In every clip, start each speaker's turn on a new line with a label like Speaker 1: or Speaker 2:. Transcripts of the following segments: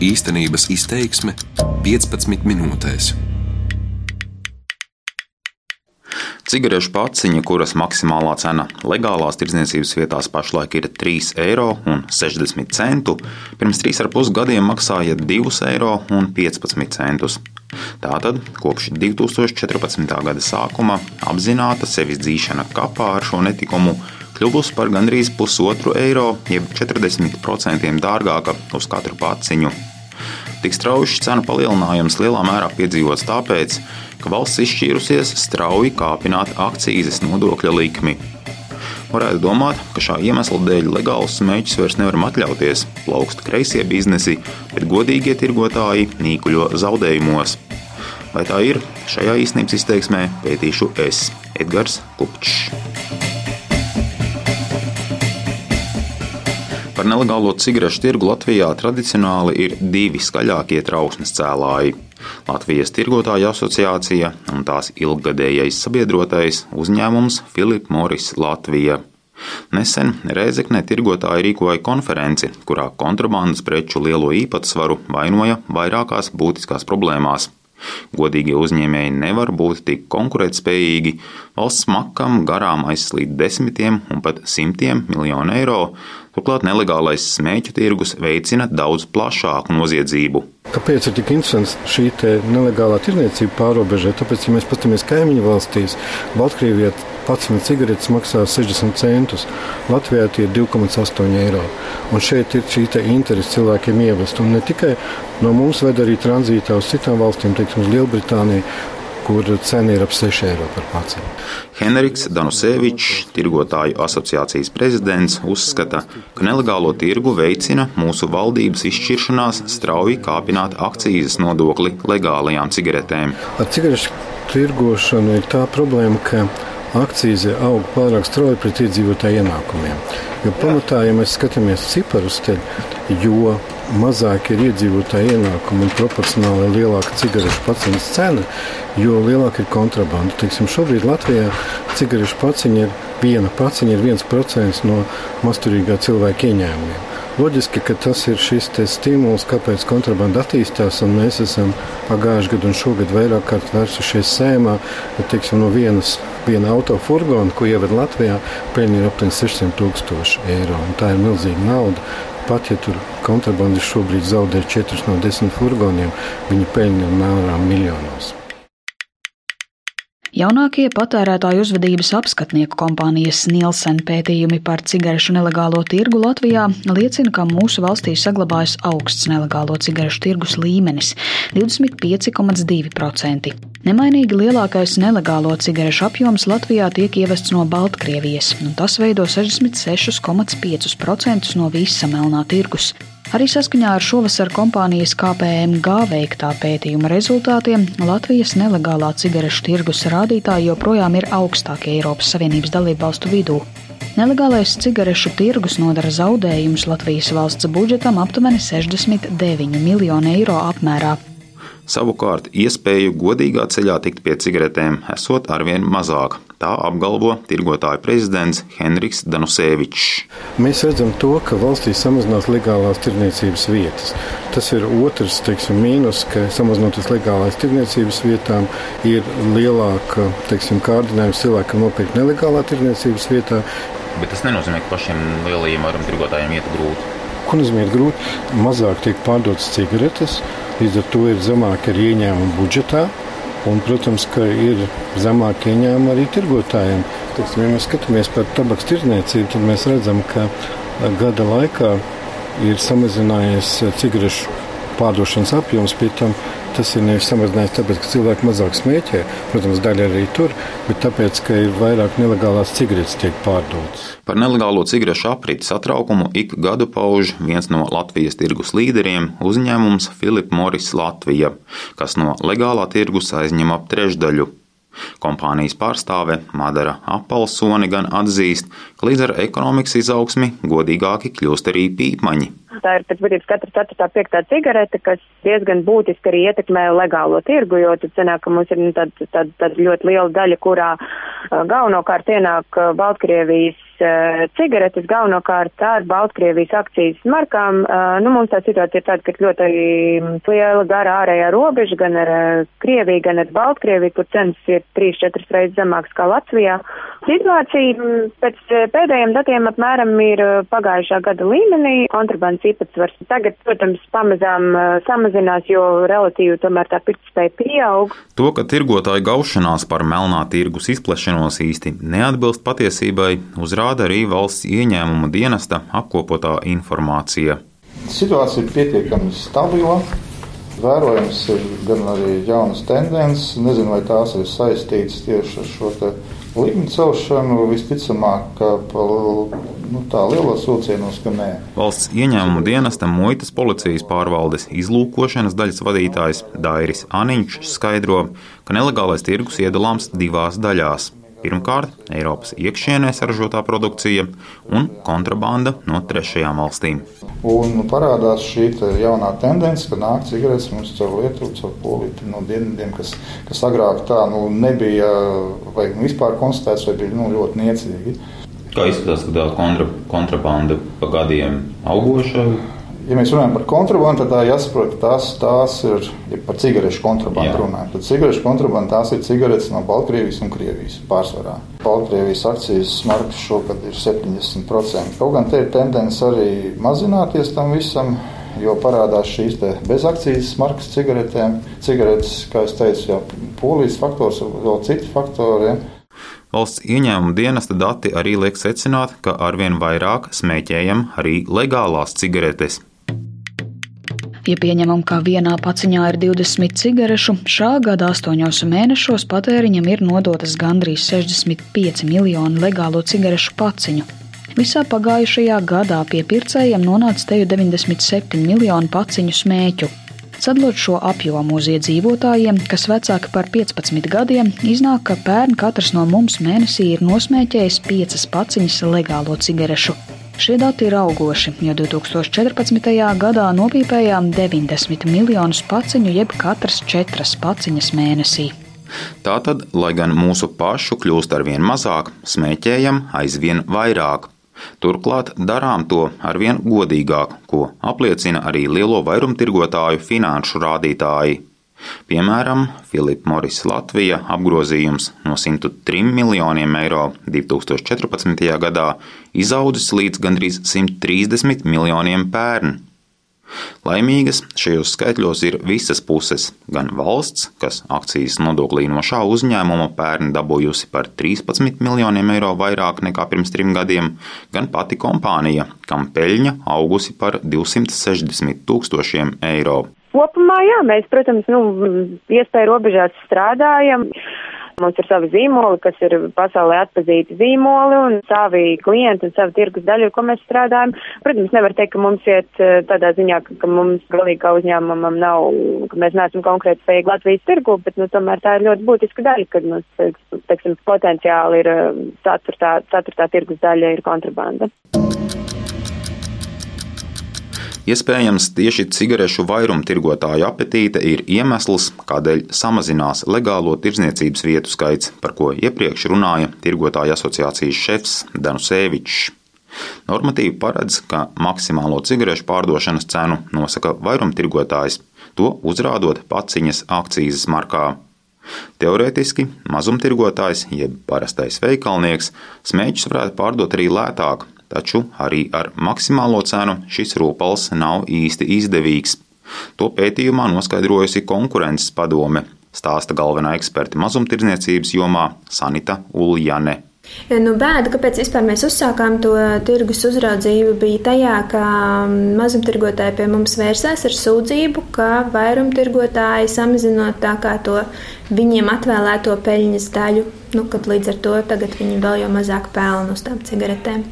Speaker 1: Īstenības izteiksme 15 minūtēs.
Speaker 2: Cigarešu paciņa, kuras maksimālā cena legālās tirdzniecības vietās pašlaik ir 3,60 eiro, pirms 3,5 gadiem maksāja 2,15 eiro. Tātad kopš 2014. gada sākuma apzināta sevis dzīšana kapā ar šo netikumu kļuvusi par gandrīz pusotru eiro, jeb 40% dārgāka uz katru paciņu. Tik strauji cenu palielinājums lielā mērā piedzīvots tāpēc, ka valsts izšķīrusies strauji kāpināt akcijas nodokļa likmi. Varētu domāt, ka šā iemesla dēļ legālus smēķus vairs nevaram atļauties, plaukst kreisie biznesi, bet godīgie tirgotāji nīkuļo zaudējumos. Vai tā ir? Šajā īstenības izteiksmē pētīšu es, Edgars Kupčs. Par nelegālo cigarešu tirgu Latvijā tradicionāli ir divi skaļākie trauksmes cēlāji - Latvijas Tirgotāju asociācija un tās ilggadējais sabiedrotais uzņēmums Philip Morris Latvija. Nesen Rēzeknē tirgotāji rīkoja konferenci, kurā kontrabandas preču lielo īpatsvaru vainoja vairākās būtiskās problēmās. Godīgie uzņēmēji nevar būt tik konkurētspējīgi, valsts makam garām aizslīd desmitiem un pat simtiem miljonu eiro, Turklāt nelegālais smēķu tirgus veicina daudz plašāku noziedzību.
Speaker 3: Kāpēc ir tik interesants šī nelegālā tirniecība pārobežē? Tāpēc, ja mēs paskatāmies kaimiņu valstīs, Baltkrievijā 11 cigaretes maksā 60 centus, Latvijā tie ir 2,8 eiro. Un šeit ir šī interese cilvēkiem ievest. Un ne tikai no mums ved arī tranzītā uz citām valstīm, teiksim, uz Lielbritāniju kur cena ir ap 6 eiro par paciņu.
Speaker 2: Henriks Danusevičs, tirgotāju asociācijas prezidents, uzskata, ka nelegālo tirgu veicina mūsu valdības izšķiršanās strauji kāpināt akcijas nodokli legālajām cigaretēm.
Speaker 3: Ar cigarešu tirgošanu ir tā problēma, ka akcijas aug pārāk strauji pret iedzīvotāju ienākumiem. Jo pamatā, ja mēs skatāmies ciparus, tad jo mazāk ir iedzīvotāji ienākumi un proporcionāli lielāka cigarešu paciņas cena, jo lielāka ir kontrabanda. Teiksim, šobrīd Latvijā cigarešu paciņa ir viena paciņa, ir viens procents no masturīgā cilvēka ieņēmumiem. Loģiski, ka tas ir šis stimuls, kāpēc kontrabanda attīstās, un mēs esam pagājušajā gadā un šogad vairāk kārt vērsušies sēmā, teiksim, no vienas, viena autofurgona, ko ievada Latvijā, ir aptuveni 600 tūkstoši eiro. Tā ir milzīga nauda pat ja tur kontrabandisti šobrīd zaudē 4 no 10 furgoniem, viņi peļņa mēram miljonos.
Speaker 4: Jaunākie patērētāju uzvedības apskatnieku kompānijas Nielsen pētījumi par cigarešu nelegālo tirgu Latvijā liecina, ka mūsu valstī saglabājas augsts nelegālo cigarešu tirgus līmenis - 25,2%. Nemainīgi lielākais nelegālo cigarešu apjoms Latvijā tiek ievests no Baltkrievijas, un tas veido 66,5% no visa melnā tirgus. Arī saskaņā ar šovasar kompānijas KPMG veiktā pētījuma rezultātiem Latvijas nelegālā cigarešu tirgus rādītāji joprojām ir augstākie Eiropas Savienības dalībvalstu vidū. Nelegālais cigarešu tirgus nodara zaudējumus Latvijas valsts budžetam aptuveni 69 miljonu eiro apmērā.
Speaker 2: Savukārt, iespēju godīgā ceļā tikt pie cigaretēm esot arvien mazāk. Tā apgalvo tirgotāju prezidents Henriks Danusevičs.
Speaker 3: Mēs redzam to, ka valstī samazinās legālās tirniecības vietas. Tas ir otrs teiksim, mīnus, ka samazinoties legālās tirniecības vietām, ir lielāka teiksim, kārdinājums cilvēkam nopirkt nelegālā tirniecības vietā.
Speaker 2: Bet tas nenozīmē, ka pašiem lielajiem varam tirgotājiem iet grūti.
Speaker 3: Ko nozīmē grūti? Mazāk tiek pārdotas cigaretes, Līdz ar to ir zemāka ieņēmuma budžetā. Un, protams, ka ir zemāka ieņēmuma arī tirgotājiem. Tiksim, ja mēs skatāmies par tabaks tirdzniecību, tad mēs redzam, ka gada laikā ir samazinājies cigarešu pārdošanas apjoms. Pie tam tas ir nevis samazinājies tāpēc, ka cilvēki mazāk smēķē, protams, daļa arī tur, bet tāpēc, ka ir vairāk nelegālās cigaretes tiek pārdotas.
Speaker 2: Par nelegālo cigarešu apriti satraukumu ik gadu pauž viens no Latvijas tirgus līderiem - uzņēmums Philip Morris Latvija, kas no legālā tirgus aizņem ap trešdaļu. Kompānijas pārstāve Madara Apelsoni gan atzīst, ka līdz ar ekonomikas izaugsmi godīgāki kļūst arī pīpmaņi.
Speaker 5: Tā ir pēc būtības katra ceturtā, piektā cigarete, kas diezgan būtiski arī ietekmē legālo tirgu, jo tad cenāk, ka mums ir nu, tāda tād, tād ļoti liela daļa, kurā galvenokārt ienāk Baltkrievijas cigaretes, galvenokārt ar Baltkrievijas akcijas markām. Uh, nu, mums tā situācija ir tāda, ka ļoti liela gara ārējā robeža gan ar uh, Krieviju, gan ar Baltkrieviju, kur cenas ir 3-4 reizes zemākas kā Latvijā. Situācija pēc pēdējiem datiem apmēram ir pagājušā gada līmenī. Kontrabandas īpatsvars tagad, protams, pamazām samazinās, jo relatīvi tomēr tā pirktspēja pieaug.
Speaker 2: To, ka tirgotāju gaušanās par melnā tirgus izplešanos īsti neatbilst patiesībai, uzrāda arī valsts ieņēmuma dienesta apkopotā informācija.
Speaker 6: Situācija ir pietiekami stabila. Vērojams ir gan arī jaunas tendences. Nezinu, vai tās ir saistītas tieši ar šo likmi celšanu. Visticamāk, ka pa, nu, tā lielos vilcienos, ka nē.
Speaker 2: Valsts ieņēmuma dienesta muitas policijas pārvaldes izlūkošanas daļas vadītājs Dairis Aniņš skaidro, ka nelegālais tirgus iedalāms divās daļās Pirmkārt, Eiropas iekšienē saražotā produkcija un kontrabanda no trešajām valstīm.
Speaker 6: Un parādās šī jaunā tendence, ka nāk cigaretes mums caur Lietuvu, caur Poliju no dienvidiem, kas, kas agrāk tā nu, nebija vai nu, vispār konstatēts, vai bija nu, ļoti niecīgi.
Speaker 2: Kā izskatās, ka tā kontra, kontrabanda pa gadiem augoša?
Speaker 6: Ja mēs runājam par kontrabandu, tad tā jāsaprot, ka tās, tās ir ja par cigarešu kontrabandu. Runājam. Tad cigarešu kontrabanda tās ir cigaretes no Baltkrievijas un Krievijas pārsvarā. Baltkrievijas akcijas smarkas šogad ir 70%. Kaut gan te ir tendence arī mazināties tam visam. Jo parādās šīs bezakcijas markas cigaretēm, cigaretes, kā jau teicu, jau polijas faktors, vēl citi faktori. Ja.
Speaker 2: Valsts ieņēmuma dienesta dati arī liek secināt, ka arvien vairāk smēķējam arī legālās cigaretes.
Speaker 4: Ja pieņemam, ka vienā paciņā ir 20 cigarešu, šā gada 8 mēnešos patēriņam ir nodotas gandrīz 65 miljoni legālo cigarešu paciņu. Visā pagājušajā gadā pie pircējiem nonāca teju 97 miljoni paciņu smēķu. Sadalot šo apjomu uz iedzīvotājiem, kas vecāki par 15 gadiem, iznāk, ka pērn katrs no mums mēnesī ir nosmēķējis 5 paciņas legālo cigarešu. Šie dati ir augoši, jo 2014. gadā nopīpējām 90 miljonus paciņu, jeb katras četras paciņas mēnesī.
Speaker 2: Tātad, lai gan mūsu pašu kļūst ar vien mazāk, smēķējam aizvien vairāk. Turklāt darām to arvien godīgāk, ko apliecina arī lielo vairumtirgotāju finanšu rādītāji. Piemēram, Filipa Morisa Latvija apgrozījums no 103 miljoniem eiro 2014. gadā izaudzis līdz gandrīz 130 miljoniem pērn. Laimīgas šajos skaitļos ir visas puses - gan valsts, kas akcijas nodoklī no šā uzņēmuma pērn dabūjusi par 13 miljoniem eiro vairāk nekā pirms trim gadiem, gan pati kompānija, kam peļņa augusi par 260 tūkstošiem eiro.
Speaker 5: Kopumā, jā, mēs, protams, nu, iespēju robežās strādājam. Mums ir savi zīmoli, kas ir pasaulē atpazīti zīmoli un savi klienti un savi tirgus daļa, ko mēs strādājam. Protams, nevar teikt, ka mums iet eh, tādā ziņā, ka, ka mums galīgi kā uzņēmumam nav, ka mēs neesam konkrēti spējīgi Latvijas tirgu, bet, nu, tomēr tā ir ļoti būtiska daļa, kad mums, teiksim, potenciāli ir eh, ceturtā, ceturtā tirgus daļa ir kontrabanda.
Speaker 2: Iespējams, tieši cigarešu vairumtirgotāju apetīte ir iemesls, kādēļ samazinās legālo tirdzniecības vietu skaits, par ko iepriekš runāja Tirgotāju asociācijas šefs Danusēvičs. Normatīvi paredz, ka maksimālo cigarešu pārdošanas cenu nosaka vairumtirgotājs, to uzrādot paciņas akcijas markā. Teorētiski mazumtirgotājs, jeb parastais veikalnieks, smēķus varētu pārdot arī lētāk, taču arī ar maksimālo cenu šis rūpals nav īsti izdevīgs. To pētījumā noskaidrojusi konkurences padome, stāsta galvenā eksperta mazumtirdzniecības jomā Sanita Uljane.
Speaker 7: Nu, bēda, kāpēc mēs uzsākām to tirgus uzraudzību, bija tajā, ka mazumtirgotāji pie mums vērsās ar sūdzību, ka vairumtirgotāji samazinot tā kā to viņiem atvēlēto peļņas daļu, nu, līdz ar to viņi vēl jau mazāk pelna uz tām cigaretēm.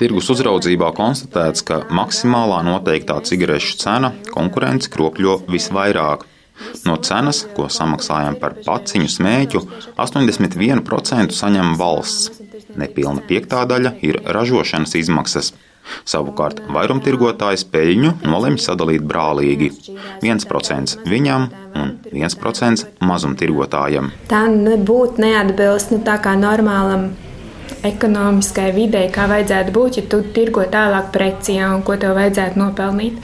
Speaker 2: Tirgus uzraudzībā konstatēts, ka maksimālā noteiktā cigarešu cena konkurence kropļo visvairāk. No cenas, ko samaksājam par paciņu smēķu, 81% saņem valsts. Nepilna piektā daļa ir ražošanas izmaksas. Savukārt vairumtirgotājs peļņu nolemj sadalīt brālīgi - 1% viņam un 1% mazumtirgotājam.
Speaker 7: Tā nebūtu neatbilst nu, tā kā normālam ekonomiskai videi, kā vajadzētu būt, ja tu tirgo tālāk preci, ja, un ko tev vajadzētu nopelnīt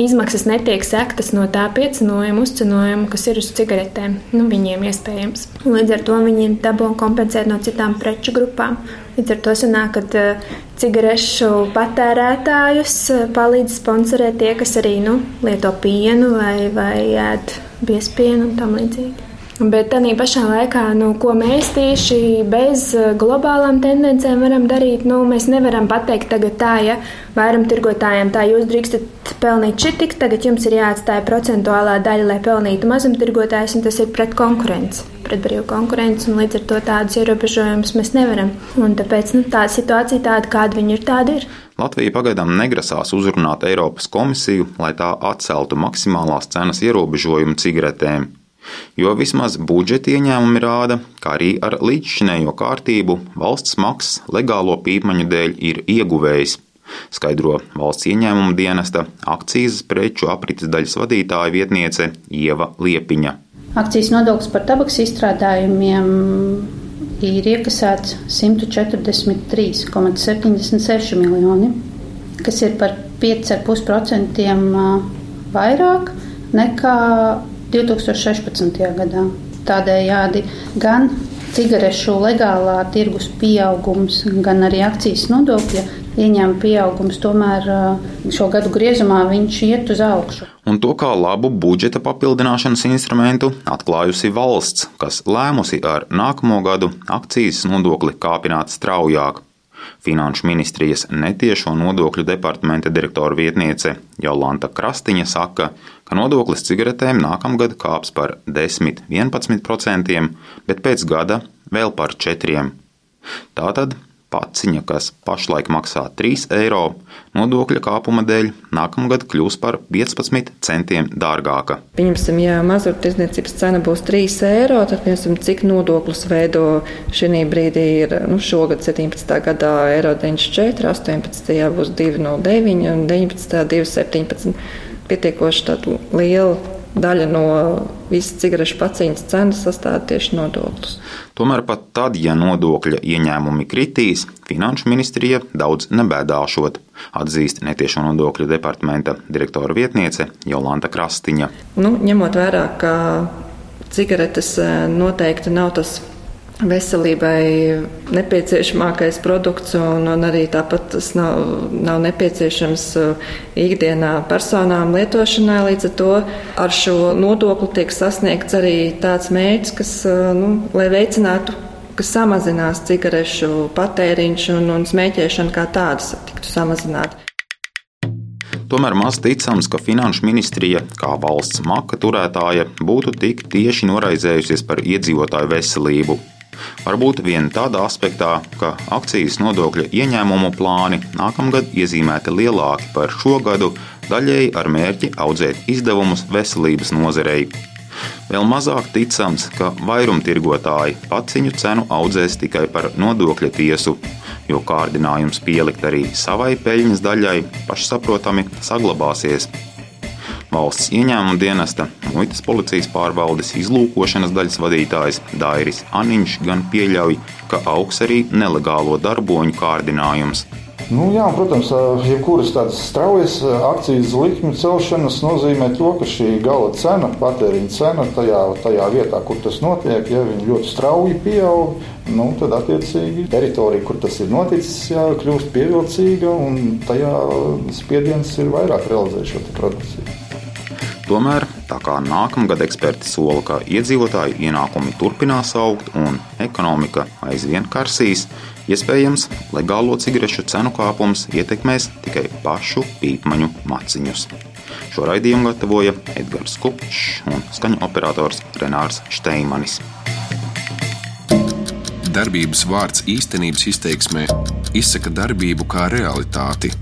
Speaker 7: izmaksas netiek sektas no tā piecinojuma, uzcenojuma, kas ir uz cigaretēm. Nu, viņiem iespējams. Līdz ar to viņi dabū kompensēt no citām preču grupām. Līdz ar to sanāk, ka uh, cigarešu patērētājus uh, palīdz sponsorēt tie, kas arī nu, lieto pienu vai, vai ēd biespienu un tam līdzīgi. Bet tā pašā laikā, nu, ko mēs tieši bez eh, globālām tendencēm varam darīt, nu, mēs nevaram pateikt, tagad tā, ja vairuma tirgotājiem tā jūs drīkstat pelnīt šitik, tagad jums ir jāatstāja procentuālā daļa, lai pelnītu mazumtirgotājs, un tas ir pret konkurenci, pret brīvu konkurenci, un līdz ar to tādus ierobežojumus mēs nevaram. Un tāpēc nu, tā situācija tāda, kāda viņi ir, tāda ir.
Speaker 2: Latvija pagaidām negrasās uzrunāt Eiropas komisiju, lai tā atceltu maksimālās cenas ierobežojumu cigaretēm. Jo vismaz budžeta ieņēmumi rāda, ka arī ar līdzšinējo kārtību valsts maksas legālo pīpaņu dēļ ir ieguvējis, skaidro valsts ieņēmuma dienesta akcijas preču aprites daļas vadītāja vietniece Ieva Liepiņa.
Speaker 8: Akcijas nodoklis par tabaks izstrādājumiem ir iekasēts 143,76 miljoni, kas ir par 5,5% vairāk nekā 2016. gadā. Tādējādi gan cigarešu legālā tirgus pieaugums, gan arī akcijas nodokļa ieņēmuma pieaugums tomēr šo gadu griezumā viņš iet uz augšu.
Speaker 2: Un to kā labu budžeta papildināšanas instrumentu atklājusi valsts, kas lēmusi ar nākamo gadu akcijas nodokli kāpināt straujāk. Finanšu ministrijas netiešo nodokļu departamenta direktora vietniece Jolanta Krastiņa saka, ka nodoklis cigaretēm nākamgad kāps par 10-11%, bet pēc gada vēl par 4%. Tātad paciņa, kas pašlaik maksā 3 eiro, nodokļa kāpuma dēļ nākamgad kļūs par 15 centiem dārgāka.
Speaker 9: Pieņemsim, ja mazurtirdzniecības cena būs 3 eiro, tad pieņemsim, cik nodoklis veido šī brīdī ir nu, šogad 17. gadā eiro 94, 18. būs 2,09 un 19. 2,17. Pietiekoši tāda liela daļa no visas cigarešu paciņas cenas sastāv tieši nodoklis.
Speaker 2: Tomēr pat tad, ja nodokļa ieņēmumi kritīs, Finanšu ministrija daudz nebēdāšot, atzīst netiešo nodokļu departamenta direktora vietniece Jolanta Krastiņa.
Speaker 9: Nu, ņemot vērā, ka cigaretes eh, noteikti nav tas veselībai nepieciešamākais produkts, un, un arī tāpat tas nav, nav nepieciešams uh, ikdienā personām lietošanai. Līdz ar to ar šo nodokli tiek sasniegts arī tāds mērķis, kas, uh, nu, lai veicinātu kas samazinās cigarešu patēriņš un, un smēķēšana kā tādas tiktu samazināta.
Speaker 2: Tomēr maz ticams, ka Finanšu ministrija, kā valsts maka turētāja, būtu tik tieši noraizējusies par iedzīvotāju veselību. Varbūt vien tādā aspektā, ka akcijas nodokļa ieņēmumu plāni nākamgad iezīmēti lielāki par šo gadu, daļēji ar mērķi audzēt izdevumus veselības nozarei. Vēl mazāk ticams, ka vairumtirgotāji paciņu cenu audzēs tikai par nodokļa tiesu, jo kārdinājums pielikt arī savai peļņas daļai pašsaprotami saglabāsies. Valsts ieņēmuma dienesta, muitas policijas pārvaldes izlūkošanas daļas vadītājs Dairis Aniņš gan pieļauj, ka augs arī nelegālo darboņu kārdinājums.
Speaker 6: Nu, jā, protams, jebkuras tādas straujas akcijas likmju celšanas nozīmē to, ka šī gala cena, patēriņa cena tajā, tajā vietā, kur tas notiek, ja viņi ļoti strauji pieaug, nu, tad attiecīgi teritorija, kur tas ir noticis, jā, kļūst pievilcīga un tajā spiediens ir vairāk realizēt šo produkciju.
Speaker 2: Tomēr, tā kā nākamgad eksperti sola, ka iedzīvotāju ienākumi turpinās augt un ekonomika aizvien karsīs, iespējams, legālo cigarešu cenu kāpums ietekmēs tikai pašu pīpmaņu maciņus. Šo raidījumu gatavoja Edgars Kupčs un skaņu operators Renārs Steimanis.
Speaker 1: Darbības vārds īstenības izteiksmē izsaka darbību kā realitāti -